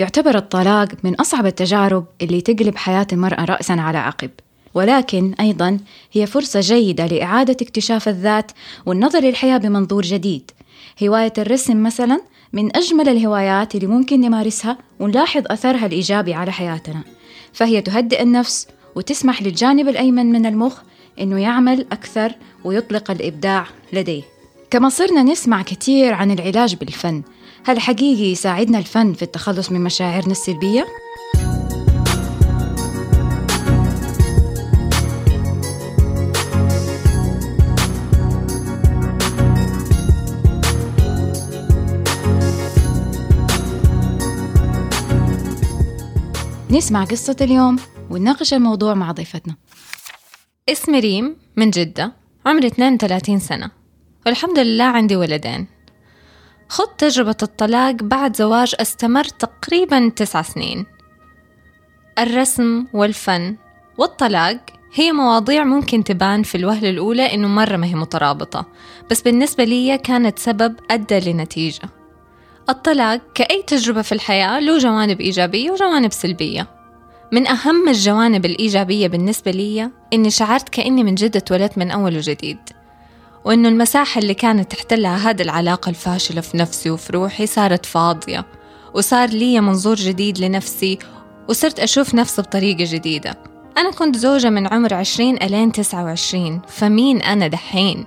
يعتبر الطلاق من أصعب التجارب اللي تقلب حياة المرأة رأسا على عقب. ولكن أيضا هي فرصة جيدة لإعادة اكتشاف الذات والنظر للحياة بمنظور جديد. هواية الرسم مثلا من أجمل الهوايات اللي ممكن نمارسها ونلاحظ أثرها الإيجابي على حياتنا. فهي تهدئ النفس وتسمح للجانب الأيمن من المخ إنه يعمل أكثر ويطلق الإبداع لديه. كما صرنا نسمع كثير عن العلاج بالفن هل حقيقي يساعدنا الفن في التخلص من مشاعرنا السلبية؟ نسمع قصة اليوم ونناقش الموضوع مع ضيفتنا. اسمي ريم من جدة عمري 32 سنة. والحمد لله عندي ولدين. خضت تجربة الطلاق بعد زواج استمر تقريبا تسع سنين. الرسم والفن والطلاق هي مواضيع ممكن تبان في الوهلة الأولى إنه مرة ما هي مترابطة بس بالنسبة لي كانت سبب أدى لنتيجة. الطلاق كأي تجربة في الحياة له جوانب إيجابية وجوانب سلبية. من أهم الجوانب الإيجابية بالنسبة لي إني شعرت كأني من جد اتولدت من أول وجديد. وإنه المساحة اللي كانت تحتلها هذه العلاقة الفاشلة في نفسي وفي روحي صارت فاضية وصار لي منظور جديد لنفسي وصرت أشوف نفسي بطريقة جديدة أنا كنت زوجة من عمر عشرين ألين تسعة وعشرين فمين أنا دحين؟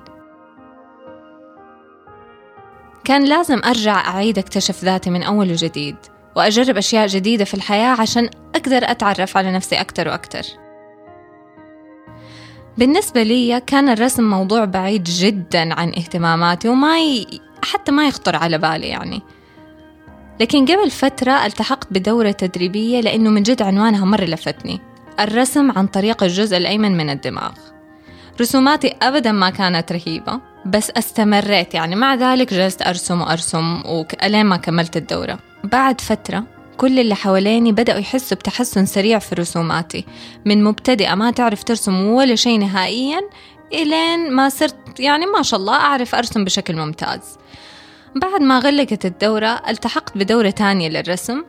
كان لازم أرجع أعيد أكتشف ذاتي من أول وجديد وأجرب أشياء جديدة في الحياة عشان أقدر أتعرف على نفسي أكتر وأكتر بالنسبة لي كان الرسم موضوع بعيد جدا عن اهتماماتي وما ي... حتى ما يخطر على بالي يعني. لكن قبل فترة التحقت بدورة تدريبية لأنه من جد عنوانها مرة لفتني. الرسم عن طريق الجزء الأيمن من الدماغ. رسوماتي أبدا ما كانت رهيبة بس استمريت يعني. مع ذلك جلست أرسم وأرسم وألين ما كملت الدورة. بعد فترة كل اللي حواليني بدأوا يحسوا بتحسن سريع في رسوماتي. من مبتدئة ما تعرف ترسم ولا شيء نهائيا إلين ما صرت يعني ما شاء الله أعرف أرسم بشكل ممتاز. بعد ما غلقت الدورة التحقت بدورة تانية للرسم.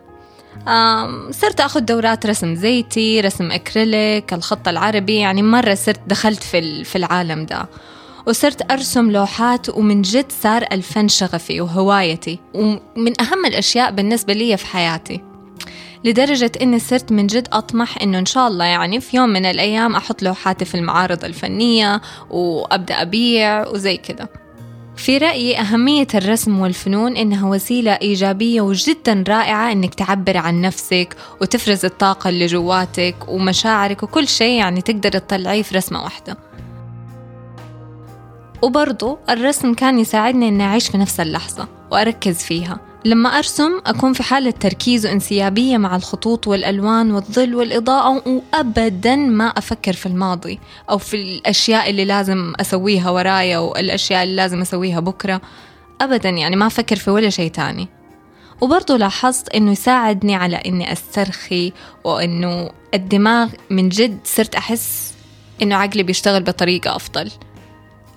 صرت أخذ دورات رسم زيتي رسم أكريليك الخط العربي يعني مرة صرت دخلت في العالم ده. وصرت أرسم لوحات ومن جد صار الفن شغفي وهوايتي ومن أهم الأشياء بالنسبة لي في حياتي. لدرجة إني صرت من جد أطمح إنه إن شاء الله يعني في يوم من الأيام أحط لوحاتي في المعارض الفنية وأبدأ أبيع وزي كده. في رأيي أهمية الرسم والفنون إنها وسيلة إيجابية وجدا رائعة إنك تعبر عن نفسك وتفرز الطاقة اللي جواتك ومشاعرك وكل شيء يعني تقدر تطلعيه في رسمة واحدة. وبرضو الرسم كان يساعدني إني أعيش في نفس اللحظة وأركز فيها. لما أرسم أكون في حالة تركيز وانسيابية مع الخطوط والألوان والظل والإضاءة وأبدا ما أفكر في الماضي أو في الأشياء اللي لازم أسويها ورايا والأشياء اللي لازم أسويها بكرة. أبدا يعني ما أفكر في ولا شيء تاني. وبرضه لاحظت إنه يساعدني على إني أسترخي وإنه الدماغ من جد صرت أحس إنه عقلي بيشتغل بطريقة أفضل.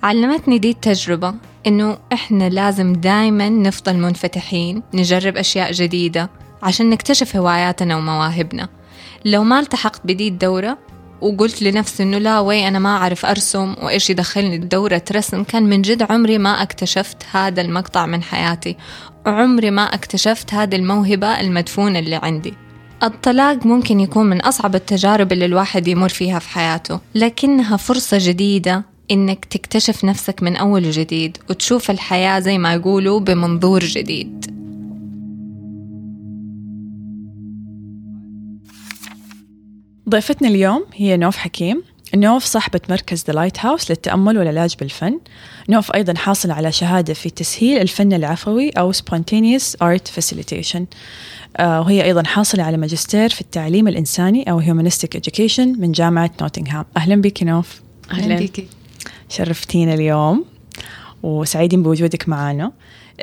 علمتني دي التجربة إنه إحنا لازم دايما نفضل منفتحين نجرب أشياء جديدة عشان نكتشف هواياتنا ومواهبنا. لو ما التحقت بدي الدورة وقلت لنفسي إنه لا وي أنا ما أعرف أرسم وإيش يدخلني دورة رسم كان من جد عمري ما اكتشفت هذا المقطع من حياتي. وعمري ما اكتشفت هذه الموهبة المدفونة اللي عندي. الطلاق ممكن يكون من أصعب التجارب اللي الواحد يمر فيها في حياته لكنها فرصة جديدة إنك تكتشف نفسك من أول وجديد وتشوف الحياة زي ما يقولوا بمنظور جديد. ضيفتنا اليوم هي نوف حكيم. نوف صاحبة مركز The Light House للتأمل والعلاج بالفن. نوف أيضا حاصلة على شهادة في تسهيل الفن العفوي أو Spontaneous Art Facilitation. آه وهي أيضا حاصلة على ماجستير في التعليم الإنساني أو Humanistic Education من جامعة نوتنغهام أهلا بك نوف. أهلا بك. شرفتينا اليوم وسعيدين بوجودك معنا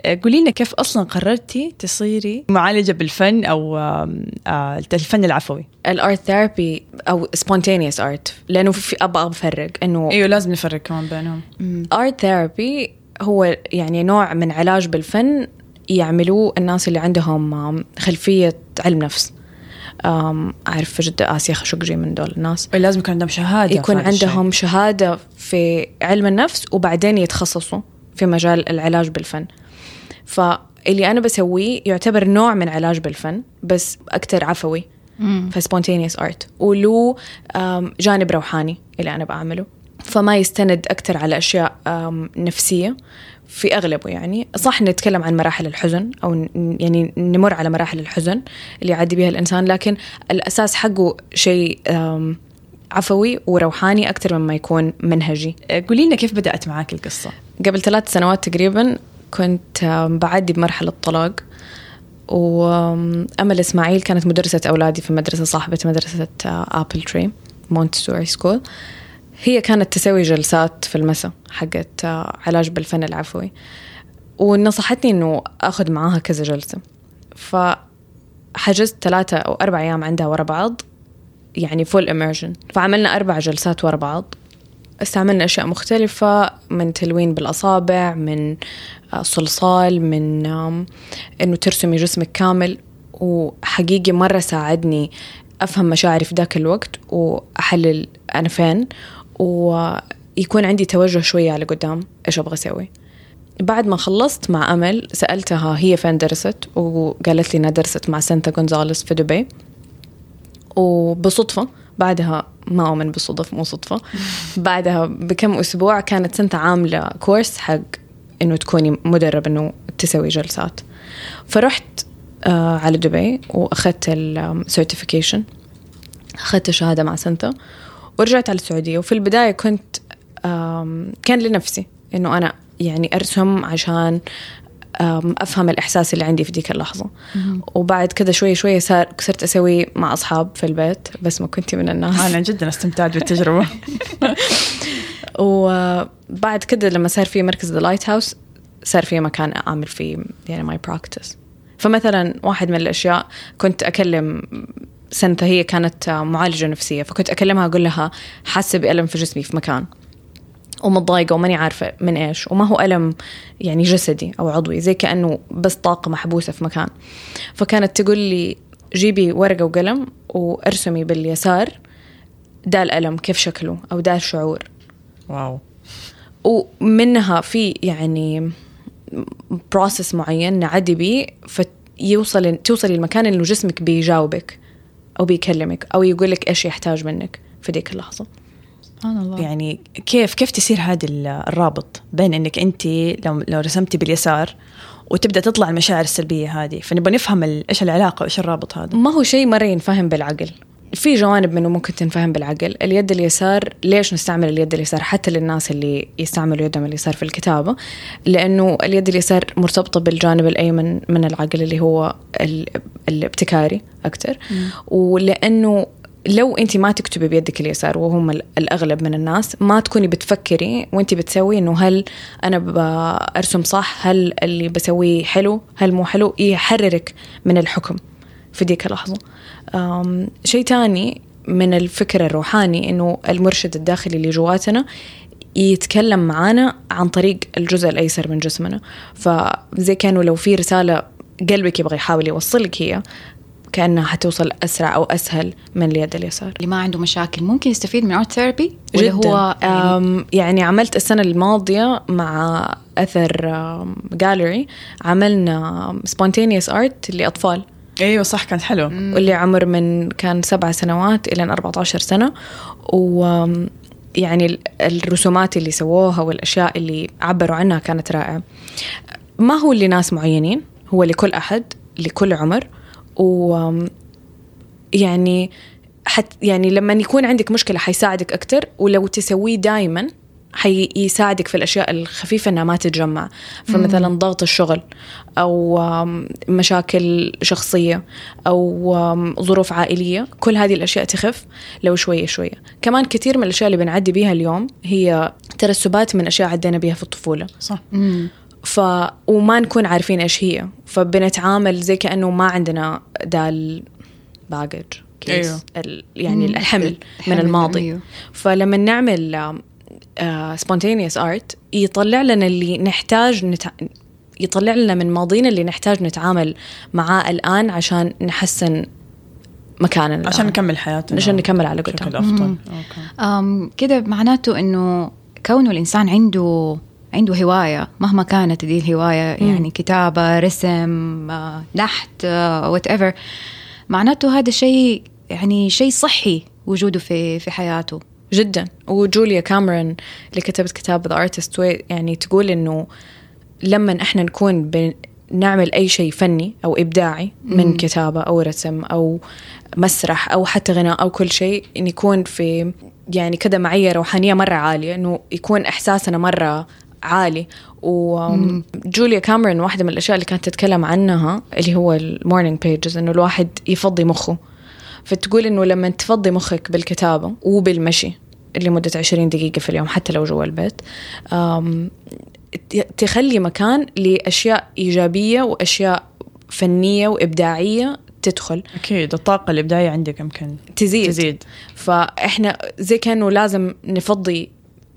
آه، قولي لنا كيف أصلا قررتي تصيري معالجة بالفن أو آه، الفن العفوي؟ ال art therapy أو spontaneous art لأنه في أبغى أفرق إنه إيوه لازم نفرق كمان بينهم. art therapy هو يعني نوع من علاج بالفن يعملوه الناس اللي عندهم خلفية علم نفس. أعرف في جدة آسيا خشقجي من دول الناس. لازم يكون عندهم شهادة يكون في هذا الشيء. عندهم شهادة في علم النفس وبعدين يتخصصوا في مجال العلاج بالفن. فاللي أنا بسويه يعتبر نوع من علاج بالفن بس أكتر عفوي فسبونتينيوس ارت آم، جانب روحاني اللي أنا بعمله. فما يستند أكتر على أشياء آم، نفسية. في أغلبه يعني. صح نتكلم عن مراحل الحزن ن- يعني نمر على مراحل الحزن اللي يعدي بها الإنسان لكن الأساس حقه شيء عفوي وروحاني أكتر مما يكون منهجي. قولي لنا كيف بدأت معاك القصة؟ قبل ثلاث سنوات تقريبا كنت بعدي بمرحلة طلاق وأمل إسماعيل كانت مدرسة أولادي في مدرسة صاحبة مدرسة Apple Tree Montessori School هي كانت تسوي جلسات في المساء حقت آه، علاج بالفن العفوي. ونصحتني إنه أخذ معاها كذا جلسة. فحجزت ثلاثة أو أربع أيام عندها ورا بعض يعني full immersion. فعملنا أربع جلسات ورا بعض. استعملنا أشياء مختلفة من تلوين بالأصابع من آه، صلصال من إنه ترسمي جسمك كامل. وحقيقي مرة ساعدني أفهم مشاعري في ذاك الوقت وأحلل أنا فين ويكون عندي توجه شوية على قدام إيش أبغى أسوي. بعد ما خلصت مع أمل سألتها هي فين درست وقالت لي إنها درست مع سانتا جونزاليس في دبي. وبصدفة بعدها ما أؤمن بالصدف مو صدفة. بعدها بكم أسبوع كانت سنتا عاملة course حق إنه تكوني مدرب إنه تسوي جلسات. فرحت آه على دبي وأخذت ال certification أخذت الشهادة مع سنتا ورجعت على السعودية. وفي البداية كنت كان لنفسي إنه أنا يعني أرسم عشان آم، أفهم الإحساس اللي عندي في ديك اللحظة. وبعد كذا شوي شوي صار صرت أسوي مع أصحاب في البيت بس ما كنت من الناس. أنا جدا استمتعت بالتجربة. وبعد كده لما صار في مركز The Light House صار في مكان أعمل فيه يعني my practice فمثلا واحد من الأشياء كنت أكلم سنتا هي كانت معالجة نفسية فكنت أكلمها أقول لها حاسة بألم في جسمي في مكان ومتضايقة وماني عارفة من إيش وما هو ألم يعني جسدي أو عضوي زي كأنه بس طاقة محبوسة في مكان. فكانت تقول لي جيبي ورقة وقلم وارسمي باليسار ده الألم كيف شكله أو ده الشعور. wow. ومنها في يعني process معين نعدي بيه فيوصل توصلي المكان إنه جسمك بيجاوبك. أو بيكلمك أو يقول لك إيش يحتاج منك في ديك اللحظة. سبحان الله. يعني كيف كيف تصير هذا ال- الرابط بين إنك أنت لو لو رسمتي باليسار وتبدأ تطلع المشاعر السلبية هذه؟ فنبغى نفهم إيش العلاقة وإيش الرابط هذا؟ ما هو شيء مرة ينفهم بالعقل. في جوانب منه ممكن تنفهم بالعقل. اليد اليسار ليش نستعمل اليد اليسار حتى للناس اللي يستعملوا يدهم اليسار في الكتابة؟ لأنه اليد اليسار مرتبطة بالجانب الأيمن من العقل اللي هو ال- الابتكاري أكتر. ولأنه لو انت ما تكتبي بيدك اليسار وهم ال- الأغلب من الناس ما تكوني بتفكري وانت بتسوي إنه هل أنا برسم صح؟ هل اللي بسويه حلو؟ هل مو حلو؟ يحررك من الحكم. في ديك اللحظة. شيء تاني من الفكر الروحاني إنه المرشد الداخلي اللي جواتنا يتكلم معانا عن طريق الجزء الأيسر من جسمنا. فزي كانه لو في رسالة قلبك يبغى يحاول يوصلك هي كأنها حتوصل أسرع أو أسهل من اليد اليسار. اللي ما عنده مشاكل ممكن يستفيد من art therapy ولا جدا. هو يعني يعني عملت السنة الماضية مع أثر جاليري عملنا spontaneous art لأطفال. أيوه صح كانت حلوة. واللي عمر من كان سبع سنوات إلى 14 سنة. و يعني ال- الرسومات اللي سووها والأشياء اللي عبروا عنها كانت رائعة. ما هو لناس معينين هو لكل أحد لكل عمر. و يعني حت يعني لما يكون عندك مشكلة حيساعدك أكتر ولو تسويه دايما حيساعدك في الأشياء الخفيفة إنها ما تتجمع فمثلا ضغط الشغل أو آم، مشاكل شخصية أو آم، ظروف عائلية كل هذه الأشياء تخف لو شوية شوية كمان كثير من الأشياء اللي بنعدي بيها اليوم هي ترسبات من أشياء عدينا بيها في الطفولة صح مم. ف وما نكون عارفين إيش هي فبنتعامل زي كأنه ما عندنا دا ال baggage أيوه. ال يعني مم. الحمل من الحمل، الماضي أيوه. فلما نعمل spontaneous art يطلع لنا اللي نحتاج نتع... يطلع لنا من ماضينا اللي نحتاج نتعامل معاه الآن عشان نحسن مكاننا عشان. نكمل حياتنا. عشان نكمل على بشكل قدام افضل okay. أم كده معناته إنه كونه الإنسان عنده عنده هواية مهما كانت دي الهواية يعني كتابة رسم آه، نحت whatever معناته هذا شيء يعني شيء صحي وجوده في في حياته. جدا. وجوليا كاميرون اللي كتبت كتاب The Artist's Way تقول إنه لما إحنا نكون بنعمل أي شيء فني أو إبداعي من مم. كتابة أو رسم أو مسرح أو حتى غناء أو كل شيء ان يكون في يعني كده معيه روحانية مرة عالية إنه يكون إحساسنا مرة عالي. وجوليا كاميرون واحدة من الأشياء اللي كانت تتكلم عنها اللي هو المورنينج بيجز إنه الواحد يفضي مخه. فتقول إنه لما تفضي مخك بالكتابة وبالمشي لمدة 20 دقيقة في اليوم حتى لو جوا البيت. تخلي مكان لأشياء إيجابية وأشياء فنية وإبداعية تدخل. أكيد الطاقة الإبداعية عندك يمكن تزيد. تزيد. فإحنا زي كأنه لازم نفضي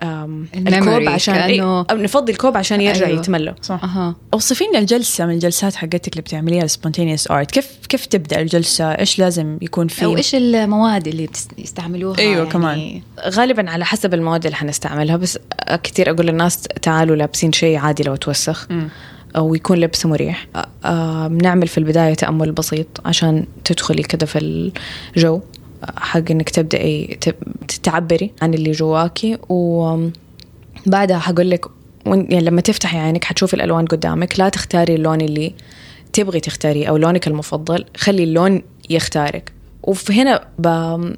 الكوب عشان كأنه- إيه، أو نفضي الكوب عشان يرجع أيوة. يتملى. صح. أها. اوصفي لنا الجلسة من الجلسات حقتك اللي بتعمليها ال spontaneous art كيف كيف تبدأ الجلسة؟ إيش لازم يكون فيه؟ أو إيش المواد اللي بتس- يستعملوها؟ أيوة يعني كمان. غالبا على حسب المواد اللي حنستعملها بس كثير أقول للناس تعالوا لابسين شيء عادي لو توسخ مم. أو يكون لبس مريح. آه، آه، بنعمل في البداية تأمل بسيط عشان تدخلي كده في الجو. حق إنك تبدأي تعبري عن اللي جواكي وبعدها حقول لك يعني لما تفتحي عينك حتشوفي الألوان قدامك لا تختاري اللون اللي تبغي تختاريه أو لونك المفضل خلي اللون يختارك. وفي هنا ب-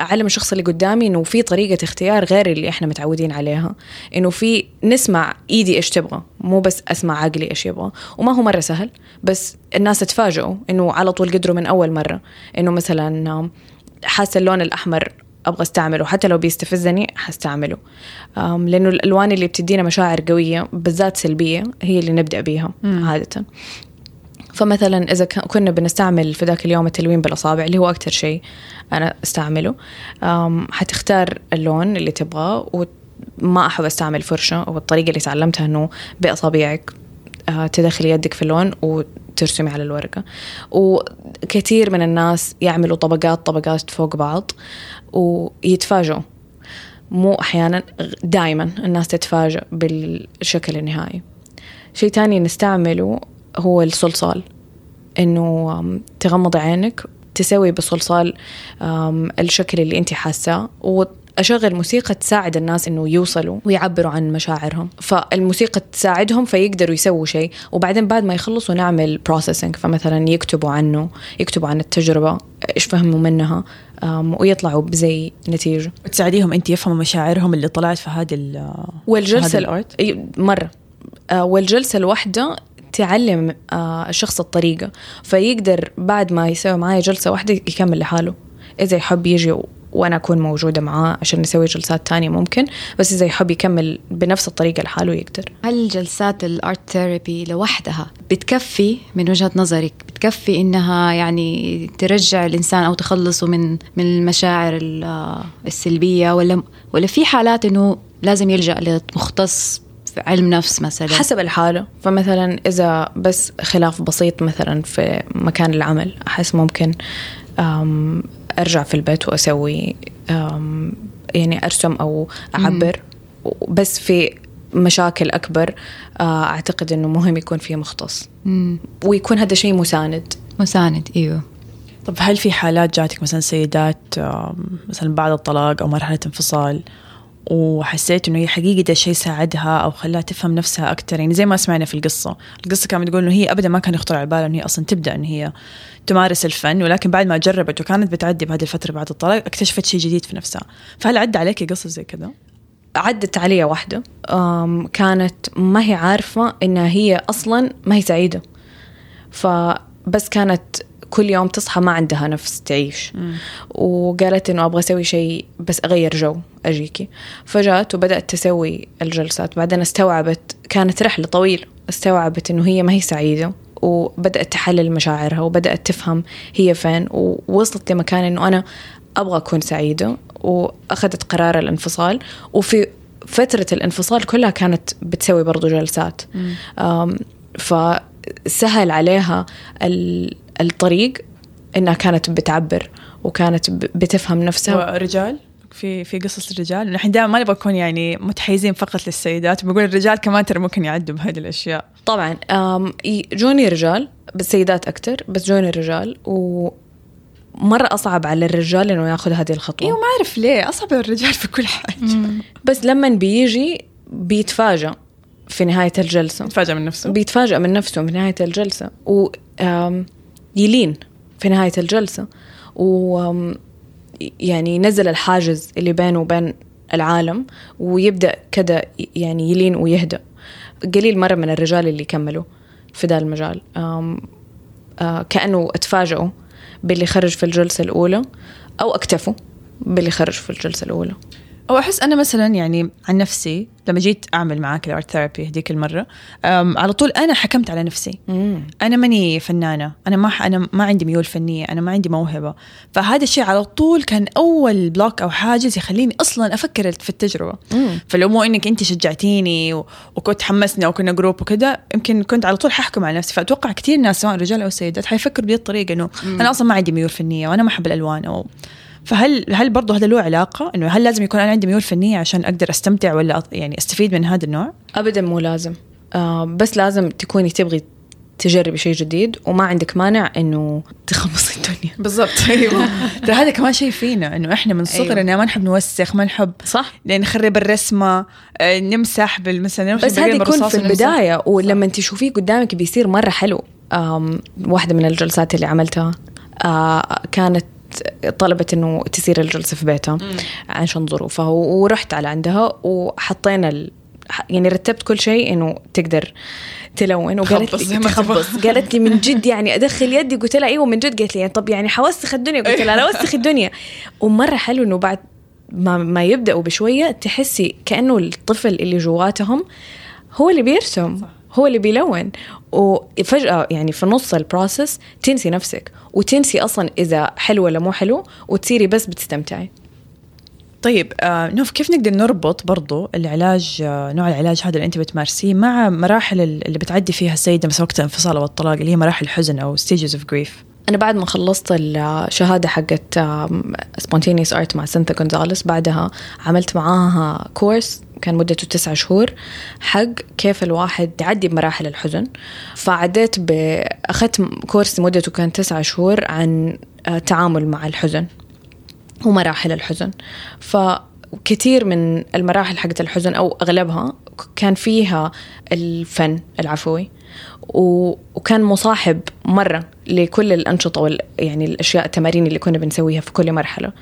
أعلم الشخص اللي قدامي إنه في طريقة اختيار غير اللي إحنا متعودين عليها إنه في نسمع إيدي إيش تبغى مو بس أسمع عقلي إيش يبغى. وما هو مرة سهل بس الناس تفاجئوا إنه على طول قدروا من أول مرة. إنه مثلا حاسة اللون الأحمر أبغى أستعمله. حتى لو بيستفزني حستعمله لأنه الألوان اللي بتدينا مشاعر قوية بالذات سلبية هي اللي نبدأ بيها مم. عادة. فمثلا إذا كنا بنستعمل في ذاك اليوم التلوين بالأصابع اللي هو أكثر شيء أنا أستعمله. حتختار اللون اللي تبغاه وما أحب أستعمل فرشة والطريقة اللي تعلمتها إنه بأصابعك آه، تدخلي يدك في اللون وترسمي على الورقة. وكثير من الناس يعملوا طبقات طبقات فوق بعض ويتفاجئوا. مو أحيانا دائما الناس تتفاجئ بالشكل النهائي. شيء تاني نستعمله هو الصلصال. إنه أم، تغمضي عينك تسوي بالصلصال أم، الشكل اللي أنت حاساه واشغل موسيقى تساعد الناس إنه يوصلوا ويعبروا عن مشاعرهم. فالموسيقى تساعدهم فيقدروا يسووا شيء وبعدين بعد ما يخلصوا نعمل processing فمثلا يكتبوا عنه يكتبوا عن التجربة إيش فهموا منها ويطلعوا بزي نتيجة. وتساعديهم أنت يفهموا مشاعرهم اللي طلعت في هذه ال والجلسة ال art مرة. آه، والجلسة الواحدة تعلم آه، الشخص الطريقة فيقدر بعد ما يسوي معايا جلسة واحدة يكمل لحاله. إذا يحب يجي و- وأنا أكون موجودة معاه عشان نسوي جلسات تانية ممكن بس إذا يحب يكمل بنفس الطريقة لحاله يقدر. هل جلسات ال art therapy لوحدها بتكفي من وجهة نظرك؟ بتكفي إنها يعني ترجع الإنسان أو تخلصه من من المشاعر ال- السلبية؟ ولا ولا في حالات إنه لازم يلجأ لمختص في علم نفس مثلا؟ حسب الحالة. فمثلا إذا بس خلاف بسيط مثلا في مكان العمل أحس ممكن أم، أرجع في البيت وأسوي أم، يعني أرسم أو أعبر. بس في مشاكل أكبر آه، أعتقد أنه مهم يكون فيه مختص. مم. ويكون هذا شيء مساند. مساند إيوه. طب هل في حالات جاتك مثلا سيدات مثلا بعد الطلاق أو مرحلة انفصال وحسيت إنه هي حقيقي ده الشيء ساعدها أو خلاها تفهم نفسها أكثر يعني زي ما سمعنا في القصة. القصة كانت بتقول إنه هي ابدا ما كان يخطر على بالها انه هي أصلا تبدأ إن هي تمارس الفن ولكن بعد ما جربت وكانت بتعدي بهذه الفترة بعد الطلاق اكتشفت شيء جديد في نفسها. فهل عدى عليكي قصص زي كذا؟ عدت علي واحدة. أم، كانت ما هي عارفة إنها هي أصلا ما هي سعيدة. فبس كانت كل يوم تصحى ما عندها نفس تعيش. وقالت إنه أبغى أسوي شيء بس أغير جو أجيكي. فجات وبدأت تسوي الجلسات. بعدين استوعبت كانت رحلة طويلة. استوعبت إنه هي ما هي سعيدة. وبدأت تحلل مشاعرها وبدأت تفهم هي فين. ووصلت لمكان إنه أنا أبغى أكون سعيدة. وأخذت قرار الانفصال. وفي فترة الانفصال كلها كانت بتسوي برضو جلسات. فسهل عليها ال- الطريق إنها كانت بتعبر وكانت بتفهم نفسها. رجال في في قصص الرجال. نحن دائما ما نبغى نكون يعني متحيزين فقط للسيدات. بقول الرجال كمان ترى ممكن يعدوا بهذه الأشياء. طبعا جوني رجال بس سيدات أكثر بس جوني رجال. ومرة أصعب على الرجال إنه ياخذ هذه الخطوة. أيوه ما أعرف ليه. أصعب الرجال في كل حاجة. بس لما بيجي بيتفاجأ في نهاية الجلسة. تفاجئ من نفسه. بيتفاجأ من نفسه في نهاية الجلسة. ويلين في نهاية الجلسة. و يعني ينزل الحاجز اللي بينه وبين العالم ويبدأ كده يعني يلين ويهدأ. قليل مرة من الرجال اللي كملوا في ذا المجال. كأنه اتفاجئوا باللي خرج في الجلسة الأولى أو اكتفوا باللي خرج في الجلسة الأولى. أو أحس أنا مثلا يعني عن نفسي لما جيت أعمل معاك ال art therapy هذيك المرة على طول أنا حكمت على نفسي. أنا ماني فنانة أنا ما أنا ما عندي ميول فنية أنا ما عندي موهبة. فهذا الشيء على طول كان أول block أو حاجز يخليني أصلا أفكر في التجربة. فلو مو إنك أنت شجعتيني و- وكنت حمسنا وكنا جروب وكذا يمكن كنت على طول ححكم على نفسي. فأتوقع كثير ناس سواء رجال أو سيدات حيفكروا بهذه الطريقة إنه أنا أصلا ما عندي ميول فنية وأنا ما أحب الألوان أو فهل هل برضه هذا له علاقة؟ إنه هل لازم يكون أنا عندي ميول فنية عشان أقدر أستمتع ولا يعني أستفيد من هذا النوع؟ ابدا مو لازم. آه بس لازم تكوني تبغي تجربي شيء جديد وما عندك مانع إنه تخلصي الدنيا. بالضبط. أيوه. ترى هذا كمان شيء فينا إنه إحنا من صغرنا أيوة. ما نحب نوسخ ما نحب صح. لأن نخرب الرسمة آه، نمسح بالمثلا نمسح بس هذا يكون في ونمسح. البداية ولما تشوفيه قدامك بيصير مرة حلو. واحدة من الجلسات اللي عملتها آه كانت طلبت إنه تصير الجلسة في بيتها عشان ظروفها. ورحت على عندها وحطينا ال... يعني رتبت كل شيء إنه تقدر تلون. وقالت لي تخبص قالت لي من جد يعني أدخل يدي. قلت لها إيوه من جد. قالت لي يعني طب يعني حوسخ الدنيا. قلت لها لا وسخ الدنيا. ومرة حلو إنه بعد ما, ما يبدأوا بشوية تحسي كأنه الطفل اللي جواتهم هو اللي بيرسم. هو اللي بيلون. وفجأة يعني في نص ال process تنسي نفسك وتنسي أصلا إذا حلو ولا مو حلو وتصيري بس بتستمتعي. طيب آه نوف كيف نقدر نربط برضو العلاج آه نوع العلاج هذا اللي أنت بتمارسيه مع مراحل ال- اللي بتعدي فيها السيدة مثلا وقت الانفصال أو الطلاق اللي هي مراحل الحزن أو stages of grief أنا بعد ما خلصت الشهادة حقت spontaneous art مع سنتا جونزاليس بعدها عملت معاها كورس كان مدته تسعة شهور حق كيف الواحد يعدي بمراحل الحزن فعديت. أخذت كورس مدته كان تسعة شهور عن آه، التعامل مع الحزن ومراحل الحزن فكثير من المراحل حقت الحزن أو أغلبها كان فيها الفن العفوي وكان مصاحب مرة لكل الأنشطة وال يعني الأشياء التمارين اللي كنا بنسويها في كل مرحلة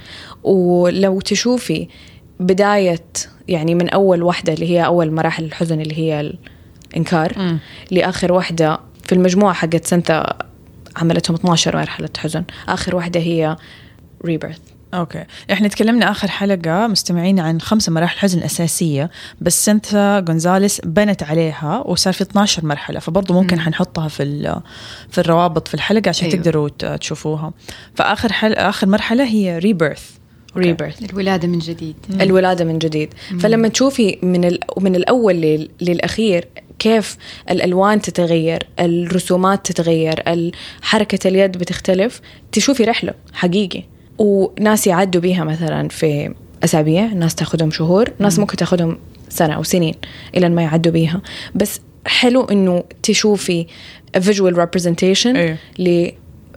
ولو تشوفي بداية يعني من أول واحدة اللي هي أول مراحل الحزن اللي هي الإنكار مم. لآخر واحدة في المجموعة حقت سنتا عملتهم 12 مرحلة حزن آخر واحدة هي rebirth okay إحنا تكلمنا آخر حلقة مستمعين عن خمسة مراحل حزن أساسية بس سنتا جونزاليس بنت عليها وصار في 12 مرحلة فبرضه ممكن مم. حنحطها في في الروابط في الحلقة عشان. أيوه. تقدروا تشوفوها فآخر حل آخر مرحلة هي rebirth rebirth الولادة من جديد. الولادة من جديد. فلما تشوفي من ال- من الأول لل- للأخير كيف الألوان تتغير الرسومات تتغير حركة اليد بتختلف تشوفي رحلة حقيقي. وناس يعدوا بيها مثلا في أسابيع ناس تاخذهم شهور ناس ممكن تاخذهم سنة أو سنين إلى ما يعدوا بيها. بس حلو إنه تشوفي representation إيه.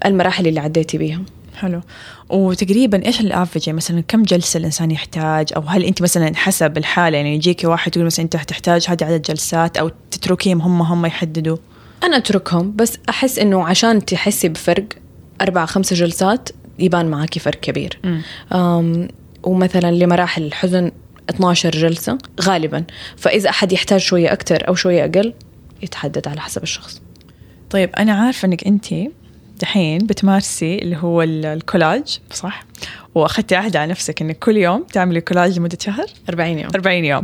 للمراحل اللي عديتي بيها. حلو. وتقريبا إيش الافرج يعني مثلا كم جلسة الإنسان يحتاج؟ أو هل أنت مثلا حسب الحالة يعني يجيكي واحد تقول مثلا أنت تحتاج هذه عدد جلسات أو تتركيهم هم هم يحددوا؟ أنا أتركهم بس أحس إنه عشان تحسي بفرق أربع خمسة جلسات يبان معاكي فرق كبير. أم ومثلا لمراحل الحزن 12 جلسة غالبا. فإذا أحد يحتاج شوية أكتر أو شوية أقل يتحدد على حسب الشخص. طيب أنا عارفة إنك انت دحين بتمارسي اللي هو ال- الكولاج صح؟ واخذتي عهد على نفسك إنك كل يوم تعملي كولاج لمدة شهر؟ 40 يوم. 40 يوم.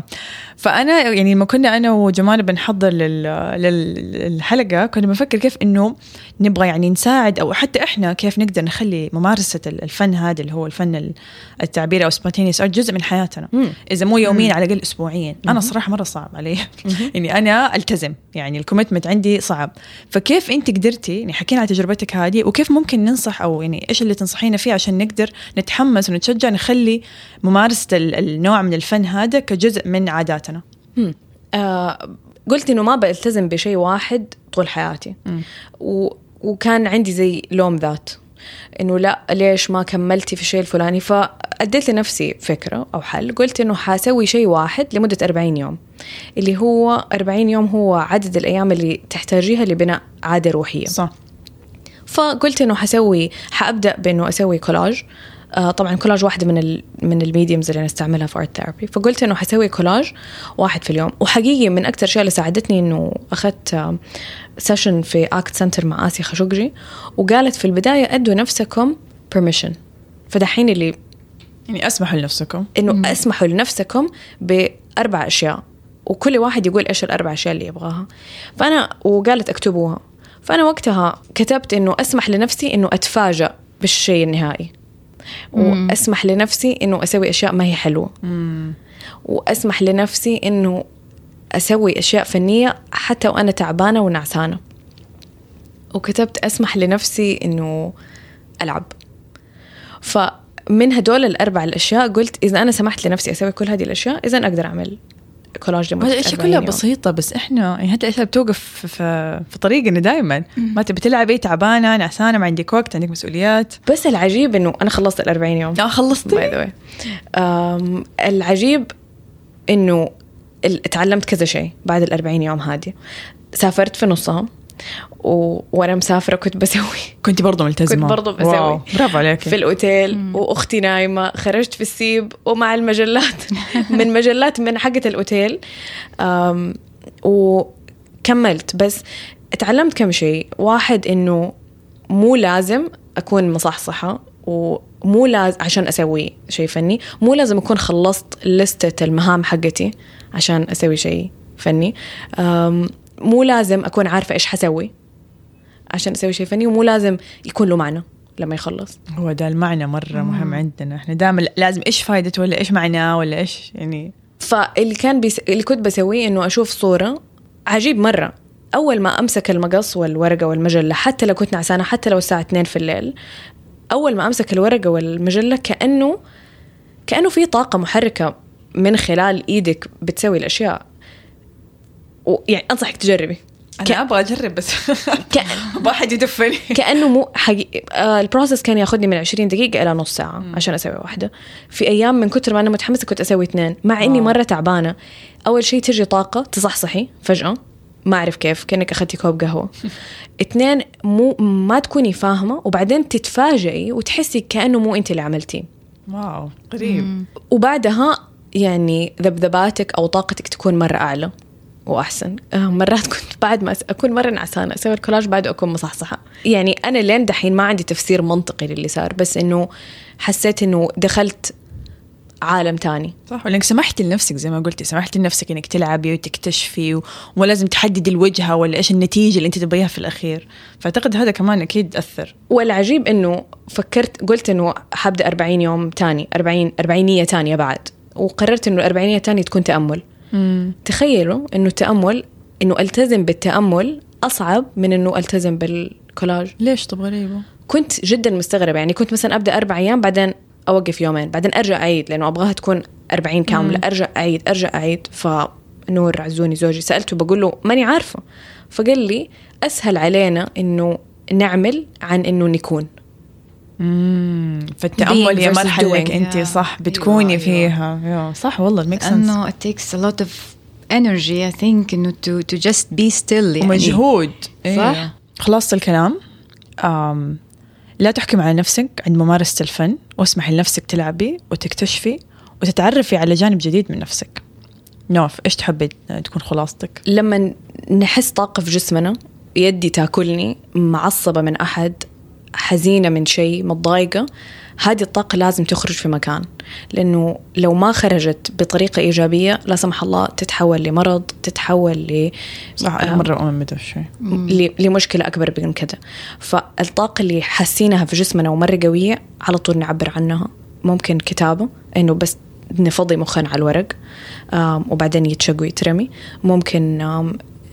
فأنا يعني لما كنا أنا وجمال بنحضر لل... للحلقة كنا بنفكر كيف إنه نبغى يعني نساعد أو حتى إحنا كيف نقدر نخلي ممارسة الفن هذا اللي هو الفن التعبيري أو spontaneous جزء من حياتنا. مم. إذا مو يوميا على الأقل اسبوعيا أنا صراحة مرة صعب علي. اني أنا ألتزم. يعني ال commitment عندي صعب. فكيف أنت قدرتي يعني حكينا على تجربتك هذه وكيف ممكن ننصح أو يعني إيش اللي تنصحينا فيه عشان نقدر نتحمس ونتشجع نخلي ممارسة ال- النوع من الفن هذا كجزء من عاداتنا. آه قلت إنه ما بلتزم بشيء واحد طول حياتي. و... وكان عندي زي لوم ذات. إنه لا ليش ما كملتي في الشيء الفلاني؟ فأديت لنفسي فكرة أو حل. قلت إنه حاسوي شيء واحد لمدة 40 يوم. اللي هو 40 يوم هو عدد الأيام اللي تحتاجيها لبناء عادة روحية. صح. فقلت إنه حسوي حأبدأ بإنه أسوي كولاج طبعا كولاج واحدة من ال من ال mediums اللي أنا استعملها في art therapy فقلت إنه حسوي كولاج واحد في اليوم. وحقيقي من أكثر الاشياء اللي ساعدتني إنه أخذت session في Act Center مع آسيا خاشقجي وقالت في البداية أدوا نفسكم permission. فدحين اللي يعني أسمحوا لنفسكم. إنه أسمحوا لنفسكم بأربع أشياء وكل واحد يقول إيش الأربع أشياء اللي يبغاها. فأنا وقالت اكتبوها. فأنا وقتها كتبت إنه أسمح لنفسي إنه أتفاجأ بالشيء النهائي. واسمح لنفسي إنه أسوي أشياء ما هي حلوة. واسمح لنفسي إنه أسوي أشياء فنية حتى وأنا تعبانة ونعسانة. وكتبت أسمح لنفسي إنه ألعب. فمن هدول الأربع الأشياء قلت إذا أنا سمحت لنفسي أسوي كل هذه الأشياء إذا أقدر أعمل. كولاج هذه الاشياء 40 كلها يوم. بسيطة بس إحنا يعني هذه الاشياء بتوقف في, في, طريقنا دائما ما تبي تلعبي تعبانة نعسانة ما عندك وقت عندك مسؤوليات. بس العجيب إنه أنا خلصت ال 40 يوم. آه خلصتي؟ باي ذا العجيب إنه تعلمت كذا شيء بعد ال 40 يوم هذه. سافرت في نصها. و... وأنا مسافرة كنت بسوي. كنت برضو ملتزمة. كنت برضو بسوي. واو. برافو عليك في الأوتيل وأختي نايمة خرجت في السيب ومع المجلات. من مجلات من حقة الأوتيل. أم، وكملت بس تعلمت كم شيء. واحد إنه مو لازم أكون مصحصحة ومو لازم عشان أسوي شيء فني. مو لازم أكون خلصت لستة المهام حقتي عشان أسوي شيء فني. أم، مو لازم أكون عارفة إيش حسوي عشان أسوي شيء فني ومو لازم يكون له معنى لما يخلص. هو ده المعنى مرة مهم عندنا. إحنا دائما لازم إيش فائدته ولا إيش معناه ولا إيش يعني؟ فاللي كان بيس... اللي كنت بسويه إنه أشوف صورة عجيب مرة. أول ما أمسك المقص والورقة والمجلة حتى لو كنت نعسانة حتى لو الساعة 2 في الليل أول ما أمسك الورقة والمجلة كأنه كأنه في طاقة محركة من خلال إيدك بتسوي الأشياء. ويعني أنصحك تجربي. أنا أبغى أجرب بس ك... واحد يدفني. كأنه مو حقيقي آه البروسس كان ياخذني من 20 دقيقة إلى نص ساعة عشان أسوي واحدة. في أيام من كثر ما أنا متحمسة كنت أسوي اثنين. مع إني. مرة تعبانة. أول شيء تجي طاقة تصحصحي فجأة. ما أعرف كيف كأنك أخذتي كوب قهوة. اثنين مو ما تكوني فاهمة وبعدين تتفاجئي وتحسي كأنه مو أنت اللي عملتيه واو قريب. وبعدها يعني ذبذباتك أو طاقتك تكون مرة أعلى. وأحسن. آه، مرات كنت بعد ما أكون مرة نعسانة أسوي الكولاج بعد أكون مصحصحة. يعني أنا لين دحين ما عندي تفسير منطقي للي صار بس إنه حسيت إنه دخلت عالم تاني. صح ولأنك سمحتي لنفسك زي ما قلتي سمحتي لنفسك إنك تلعبي وتكتشفي و- وما لازم تحددي الوجهة ولا إيش النتيجة اللي أنت تبغيها في الأخير. فأعتقد هذا كمان أكيد أثر. والعجيب إنه فكرت قلت إنه حبدأ 40 يوم تاني 40 40 تانية بعد وقررت إنه الأربعينية تانية تكون تأمل تخيلوا إنه التأمل إنه ألتزم بالتأمل أصعب من إنه ألتزم بالكولاج. ليش طب غريبة؟ كنت جدا مستغربة يعني كنت مثلا أبدأ أربع أيام بعدين أوقف يومين بعدين أرجع أعيد لأنه أبغاها تكون 40 كاملة أرجع أعيد أرجع أعيد فنور عزوني زوجي سألته بقول له ماني عارفة. فقال لي أسهل علينا إنه نعمل عن إنه نكون. امم فالتأمل هي doing. انت Yeah. صح بتكوني أيوة، فيها يا صح والله ميك سنس انه it takes a lot of energy I think إنه to to just be still يعني ومجهود صح؟ إيه. خلاصة الكلام أم لا تحكم على نفسك عند ممارسة الفن واسمحي لنفسك تلعبي وتكتشفي وتتعرفي على جانب جديد من نفسك نوف إيش تحبي تكون خلاصتك؟ لما نحس طاقة في جسمنا يدي تاكلني معصبة من أحد حزينة من شيء متضايقة هذه الطاقة لازم تخرج في مكان. لأنه لو ما خرجت بطريقة إيجابية لا سمح الله تتحول لمرض تتحول ل صح أنا مرة أؤمن بده الشيء ل- لمشكلة أكبر من كده. فالطاقة اللي حاسينها في جسمنا ومرة قوية على طول نعبر عنها. ممكن كتابة إنه بس نفضي مخنا على الورق وبعدين يتشق ويترمي. ممكن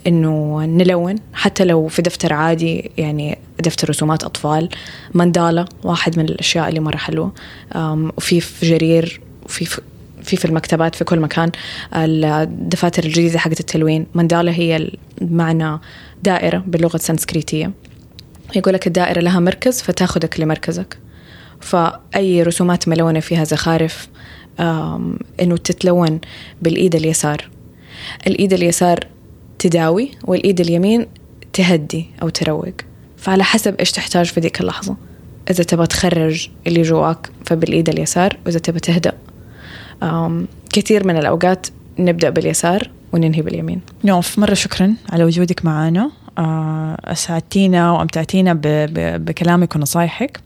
إنه نلون حتى لو في دفتر عادي يعني دفتر رسومات أطفال مندالة واحد من الأشياء اللي مرة حلوة. آم، وفي في جرير وفي في في المكتبات في كل مكان. الدفاتر الجديدة حقت التلوين. مندالة هي بمعنى دائرة باللغة السنسكريتية. يقول لك الدائرة لها مركز فتاخذك لمركزك. فأي رسومات ملونة فيها زخارف إنه تتلون بالإيد اليسار. الإيد اليسار تداوي والإيد اليمين تهدي أو تروق. فعلى حسب إيش تحتاج في ذيك اللحظة. إذا تبغى تخرج اللي جواك فبالإيد اليسار وإذا تبغى تهدأ كثير من الأوقات نبدأ باليسار وننهي باليمين. نوف مرة شكرا على وجودك معنا آه، أسعدتينا وأمتعتينا بكلامك ونصايحك.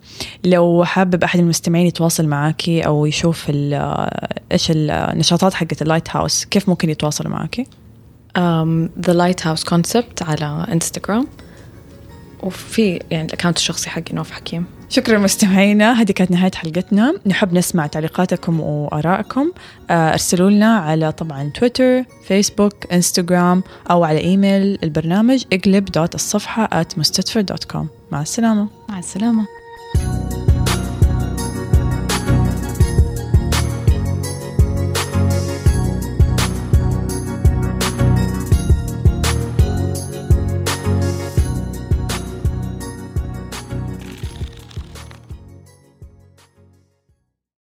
لو حابب أحد المستمعين يتواصل معاكي أو يشوف إيش النشاطات حقت ال Lighthouse كيف ممكن يتواصلوا معاكي؟ Um, The Lighthouse Concept على انستغرام وفي يعني ال account الشخصي حقي نوف حكيم. شكرا مستمعينا هذه كانت نهاية حلقتنا. نحب نسمع تعليقاتكم وآرائكم. آه، أرسلوا لنا على طبعا تويتر فيسبوك انستغرام أو على إيميل البرنامج اقلب dot الصفحة at Mstdfr dot com مع السلامة. مع السلامة.